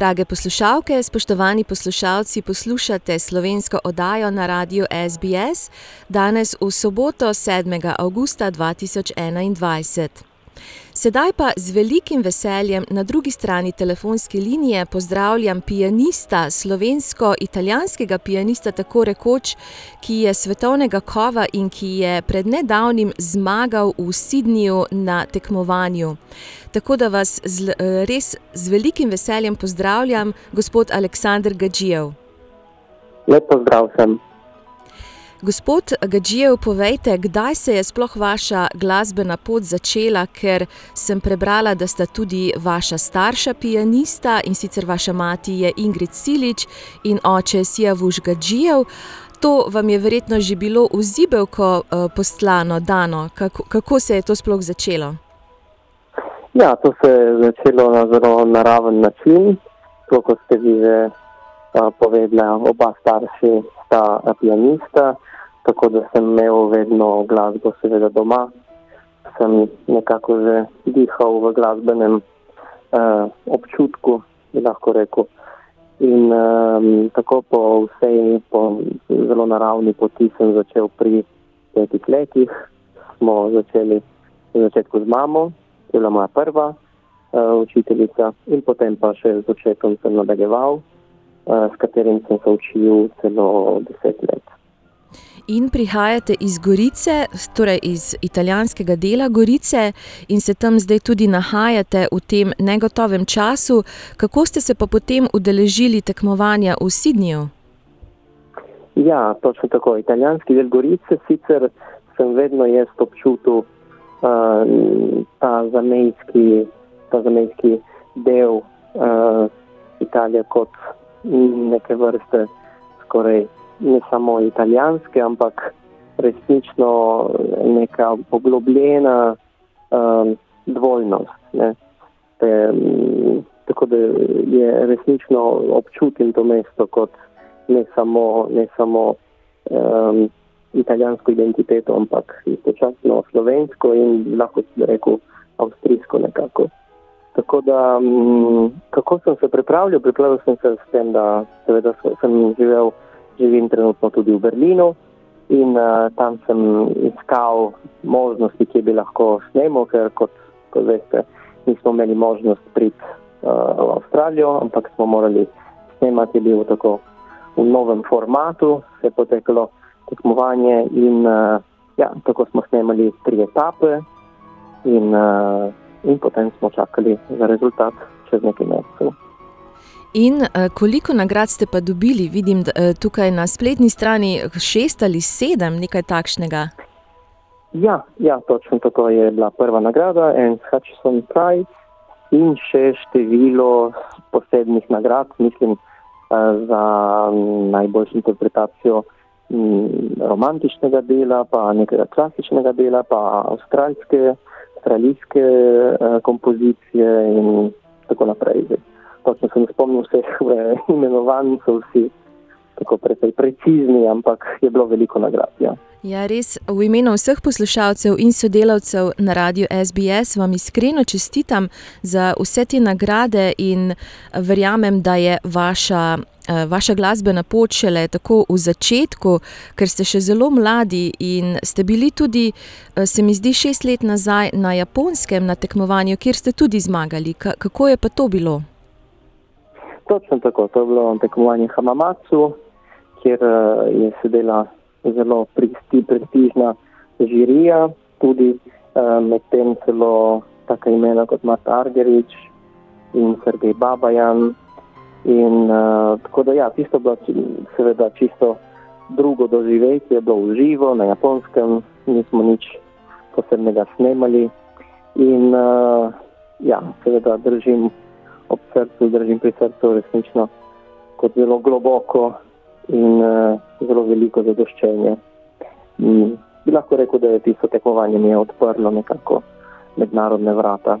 Drage poslušalke, spoštovani poslušalci, poslušate slovensko oddajo na radiju SBS danes v soboto 7. avgusta 2021. Sedaj pa z velikim veseljem na drugi strani telefonske linije pozdravljam pianista, slovensko-italijanskega pianista, tako rekoč, ki je svetovnega kova in ki je pred nedavnim zmagal v Sydneyju na tekmovanju. Tako da vas z, res z velikim veseljem pozdravljam, gospod Aleksandr Gadžijev. Lep pozdrav sem. Gospod Gadžijev, povejte, kdaj se je sploh vaša glasbena pot začela, ker sem prebrala, da sta tudi vaša starša pianista in sicer vaša mati je Ingrid Silič in oče Sijavuš Gadžijev. To vam je verjetno že bilo v zibelko poslano, dano. Kako, kako se je to sploh začelo? Ja, to se je začelo na zelo naraven način, to, kot ste vi že povedali, oba starši sta pianista tako da sem imel vedno glasbo, seveda doma. Sem nekako že dihal v glasbenem uh, občutku, bi lahko rekel. In um, tako po vsej, po zelo naravni poti sem začel pri petih letih. Smo začeli na začetku z mamo, ki je bila moja prva uh, učiteljica, in potem pa še z očetom sem nadaljeval, uh, s katerim sem se učil celo deset let. In prihajate iz Gorice, torej iz italijanskega dela Gorice, in se tam zdaj tudi nahajate v tem negotovem času. Kako ste se pa potem udeležili tekmovanja v Sydneyju? Ja, točno tako. Italijanski del Gorice, sicer sem vedno jaz občutil uh, ta, zamejski, ta zamejski del uh, Italije kot neke vrste skoraj ne samo italijanske, ampak resnično neka poglobljena um, dvojnost. Te, tako da je resnično občutim to mesto kot ne samo, ne samo um, italijansko identiteto, ampak istočasno slovensko in lahko rekel avstrijsko nekako. Tako da, um, kako sem se pripravljal? Pripravljal sem se s tem, da seveda sem živel živim trenutno tudi v Berlinu in uh, tam sem iskal možnosti, ki bi lahko snemal, ker kot, kot veste, nismo imeli možnost priti uh, v Avstralijo, ampak smo morali snemati bil tako v novem formatu, se je poteklo tekmovanje in uh, ja, tako smo snemali tri etape in, uh, in potem smo čakali za rezultat čez nekaj mesecev. In uh, koliko nagrad ste pa dobili? Vidim da, uh, tukaj na spletni strani šest ali sedem, nekaj takšnega. Ja, ja, točno tako je bila prva nagrada, en Hutchison Prize in še število posebnih nagrad, mislim, uh, za najboljšo interpretacijo um, romantičnega dela, pa nekega klasičnega dela, pa avstralske, avstralijske uh, kompozicije in tako naprej. Točno sem spomnil vseh imenovanj, so vsi tako precej precizni, ampak je bilo veliko nagrad. Ja. Ja, res, v imenu vseh poslušalcev in sodelavcev na radiju SBS vam iskreno čestitam za vse te nagrade in verjamem, da je vaša, eh, vaša glasbena pot šele tako v začetku, ker ste še zelo mladi in ste bili tudi, eh, se mi zdi, šest let nazaj na japonskem na tekmovanju, kjer ste tudi zmagali. Kako je pa to bilo? Točno tako, to je bilo tekmovanje Hamamatsu, kjer eh, je sedela zelo prestižna žirija, tudi uh, med tem celo taka imena kot Marta Argerič in Sergej Babajan. In uh, tako da ja, tisto bilo seveda čisto drugo doživetje, je bilo v živo na japonskem, nismo nič posebnega snemali. In uh, ja, seveda držim ob srcu, držim pri srcu resnično kot zelo globoko in uh, zelo veliko zadoščenje. Mm, bi lahko rekel, da je tisto tekmovanje mi odprlo nekako mednarodne vrata.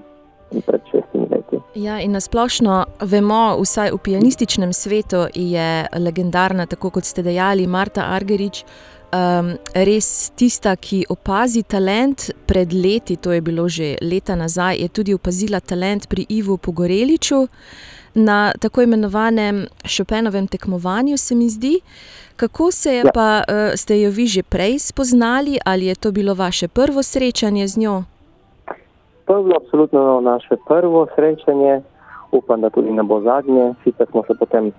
Ja, in nasplošno vemo, vsaj v pianističnem svetu je legendarna, tako kot ste dejali, Marta Argerič, um, res tista, ki opazi talent pred leti, to je bilo že leta nazaj, je tudi opazila talent pri Ivu Pogoreliču na tako imenovanem Šopenovem tekmovanju, se mi zdi. Kako se je ja. pa, uh, ste jo vi že prej spoznali, ali je to bilo vaše prvo srečanje z njo? To je bilo absolutno naše prvo srečanje, upam, da tudi ne bo zadnje. Sicer smo se potem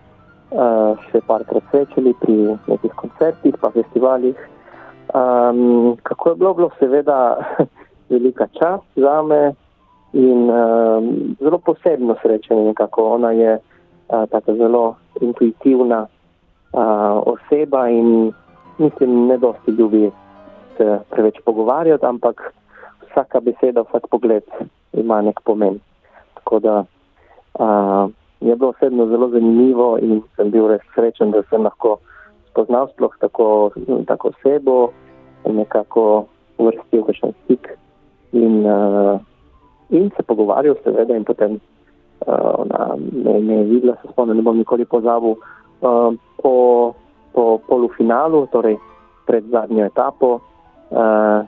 uh, še parkrat srečali pri nekih koncertih, pa festivalih. Um, kako je bilo, bilo seveda velika čast za me, in uh, zelo posebno srečanje. Nekako. Ona je uh, tako zelo intuitivna uh, oseba in mislim, ne dosti ljubi se preveč pogovarjati, ampak vsaka beseda, vsak pogled ima nek pomen. Tako da uh, je bilo osebno zelo zanimivo in sem bil res srečen, da sem lahko spoznal sploh tako, tako osebo in nekako uvrstil v še stik. In, uh, in se pogovarjal, seveda, in potem uh, ona me, me je videla, se spomnim, ne bom nikoli pozabil, uh, po, po polufinalu, torej pred zadnjo etapo, uh,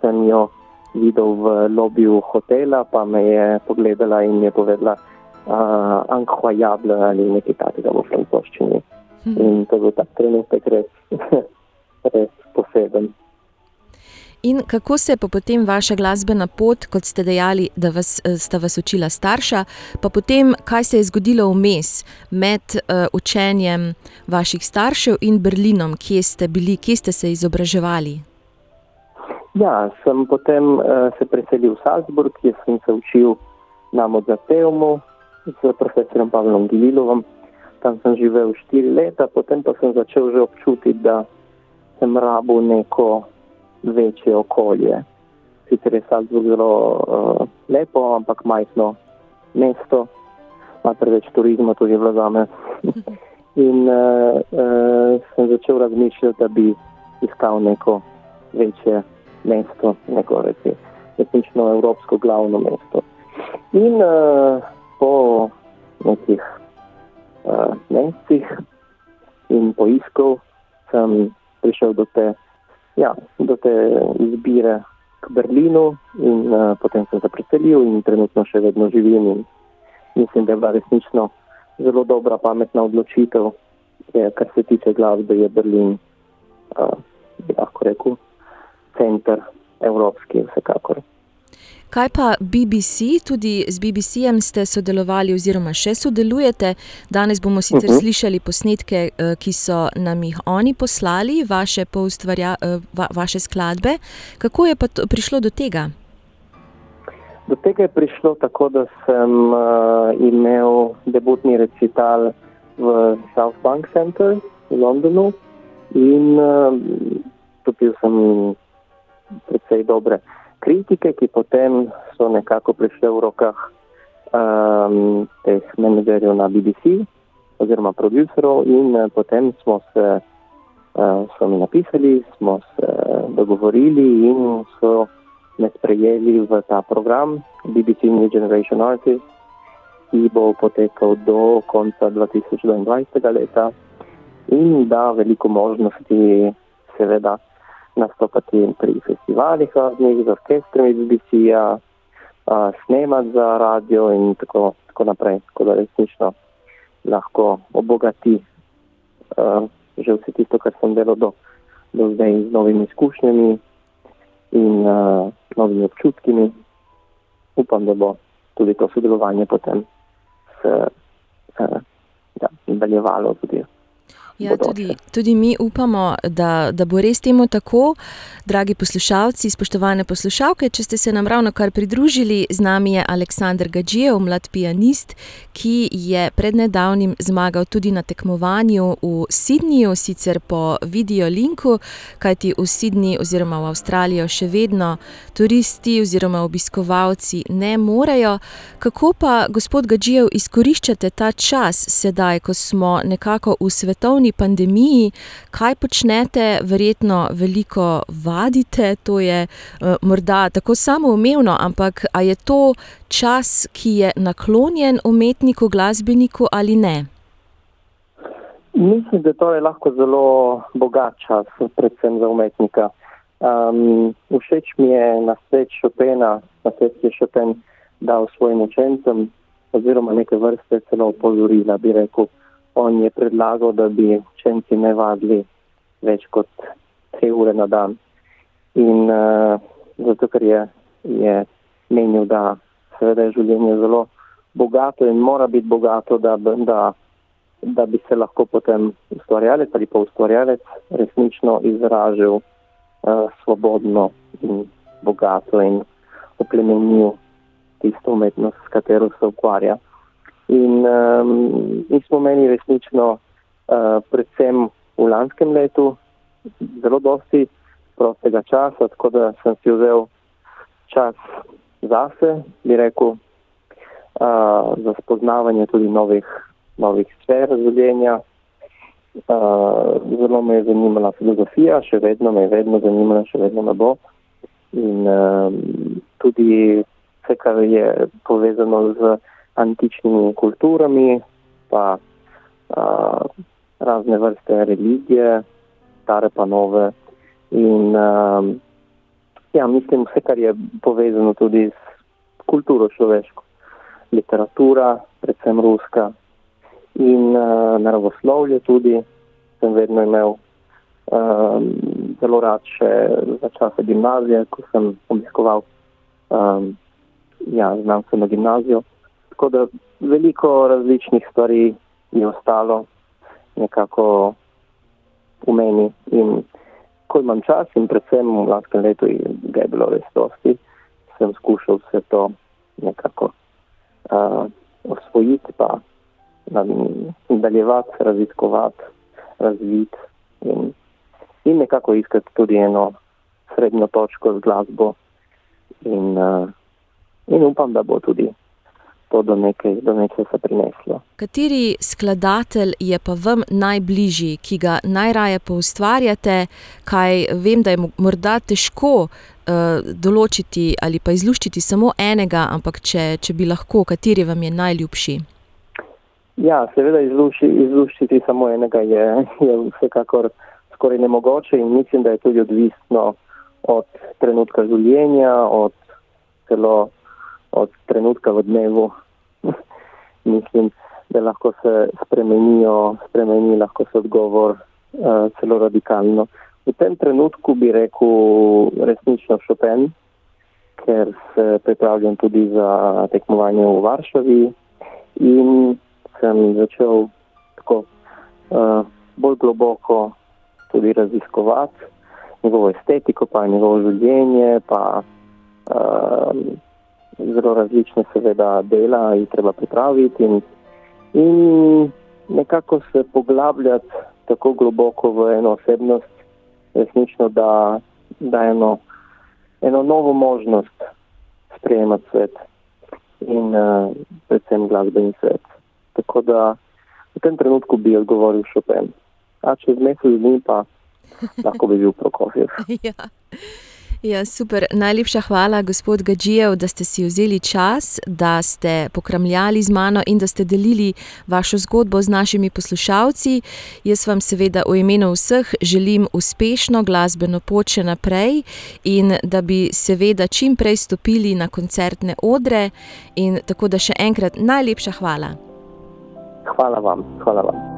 sem jo videl v lobiju hotela, pa me je pogledala in je povedala, uh, Ankhoajable ali nekaj takega v francoščini. Hmm. In to je bil tak trenutek res, res poseben. In kako se je potem vaša glasbena pot, kot ste dejali, da vas, eh, sta vas učila starša, pa potem kaj se je zgodilo vmes med uh, učenjem vaših staršev in Berlinom, kje ste bili, kje ste se izobraževali? Ja, sem potem uh, se preselil v Salzburg, kjer sem se učil na Mozarteumu z profesorjem Pavlom Gililovom. Tam sem živel štiri leta, potem pa sem začel že občutiti, da sem rabo neko večje okolje. Sicer je Salzburg zelo uh, lepo, ampak majhno mesto, ima preveč turizma, tudi v Lazame. In uh, uh, sem začel razmišljati, da bi iskal neko večje mesto, neko resnično evropsko glavno mesto. In uh, po nekih uh, mesecih in poiskov sem prišel do te ja, do te izbire k Berlinu in uh, potem sem se preselil in trenutno še vedno živim. In mislim, da je bila resnično zelo dobra, pametna odločitev, je, kar se tiče glasbe, je Berlin, uh, bi lahko rekel, center evropski, vsekakor. Kaj pa BBC, tudi z BBC-jem ste sodelovali, oziroma še sodelujete? Danes bomo sicer uh mhm. -huh. slišali posnetke, eh, ki so nam jih oni poslali, vaše, eh, va, vaše skladbe. Kako je pa to, prišlo do tega? Do tega je prišlo tako, da sem uh, imel debutni recital v South Bank Center v Londonu in uh, dobil sem precej dobre kritike, ki potem so nekako prišle v rokah um, teh menedžerjev na BBC oziroma producerov in uh, potem smo se, uh, so mi napisali, smo se dogovorili in so me sprejeli v ta program BBC New Generation Artist, ki bo potekal do konca 2022. leta in da veliko možnosti seveda nastopati pri festivalih raznih, z orkestrom iz BBC-ja, snemati za radio in tako, tako naprej. Tako da resnično lahko obogati uh, že vse tisto, kar sem delal do, do zdaj z novimi izkušnjami in uh, novimi občutki. Upam, da bo tudi to sodelovanje potem se uh, ja, nadaljevalo tudi. Ja, tudi, tudi mi upamo, da, da bo res temu tako. Dragi poslušalci, spoštovane poslušalke, če ste se nam ravno kar pridružili, z nami je Aleksandr Gađijev, mlad pianist, ki je prednedavnim zmagal tudi na tekmovanju v Sydneyju, sicer po videolinku, kajti v Sydney oziroma v Avstralijo še vedno turisti oziroma obiskovalci ne morejo. Kako pa, gospod Gađijev, izkoriščate ta čas sedaj, ko smo nekako v svetovni svetovni pandemiji, kaj počnete, verjetno veliko vadite, to je uh, morda tako samoumevno, ampak ali je to čas, ki je naklonjen umetniku, glasbeniku ali ne? Mislim, da to je lahko zelo bogat čas, predvsem za umetnika. Um, všeč mi je na svet Chopina, na svet je Chopin dal svojim učencem, oziroma neke vrste celo opozorila, bi rekel on je predlagal, da bi učenci ne vadili več kot tri ure na dan. In uh, zato, ker je, je menil, da seveda je življenje zelo bogato in mora biti bogato, da, da, da bi se lahko potem ustvarjalec ali pa ustvarjalec resnično izražal uh, svobodno in bogato in oplemenil tisto umetnost, s katero se ukvarja. In um, mi smo meni resnično, uh, predvsem v lanskem letu, zelo dosti prostega časa, tako da sem si vzel čas zase, bi rekel, uh, za spoznavanje tudi novih, novih sfer življenja. Uh, zelo me je zanimala filozofija, še vedno me je vedno zanimala, še vedno me bo. In um, tudi vse, kar je povezano z antičnimi kulturami, pa a, razne vrste religije, stare pa nove. In a, ja, mislim, vse, kar je povezano tudi s kulturo človeško, literatura, predvsem ruska in naravoslovje tudi, sem vedno imel. Um, zelo rad še za čase gimnazije, ko sem obiskoval um, ja, znanstveno gimnazijo. Tako da veliko različnih stvari je ostalo nekako v meni. In ko imam čas, in predvsem v lanskem letu, ga je bilo res dosti, sem skušal vse to nekako uh, osvojiti, pa nadaljevati, raziskovati, razviti in, in nekako iskati tudi eno srednjo točko z glasbo. In, uh, in upam, da bo tudi to do nekaj, do nekaj se prineslo. Kateri skladatelj je pa vam najbližji, ki ga najraje poustvarjate, kaj vem, da je morda težko uh, določiti ali pa izluščiti samo enega, ampak če, če bi lahko, kateri vam je najljubši? Ja, seveda izluši, izluščiti samo enega je, je vsekakor skoraj nemogoče in mislim, da je tudi odvisno od trenutka življenja, od celo od trenutka v dnevu. Mislim, da lahko se spremenijo, spremeni lahko se odgovor uh, celo radikalno. V tem trenutku bi rekel resnično Chopin, ker se pripravljam tudi za tekmovanje v Varšavi in sem začel tako uh, bolj globoko tudi raziskovati njegovo estetiko, pa njegovo življenje, pa uh, zelo različne, seveda, dela in treba pripraviti, in, in nekako se poglabljati tako globoko v eno osebnost, resnično, da da eno, eno novo možnost sprejemati svet in uh, predvsem glasbeni svet. Tako da v tem trenutku bi odgovoril Chopin. A čez mesec dni pa lahko bi bil Prokofjev. ja. Ja, super. Najlepša hvala, gospod Gađijev, da ste si vzeli čas, da ste pokramljali z mano in da ste delili vašo zgodbo z našimi poslušalci. Jaz vam seveda v imenu vseh želim uspešno glasbeno pot še naprej in da bi seveda čim prej stopili na koncertne odre. In tako da še enkrat najlepša hvala. Hvala vam. Hvala vam.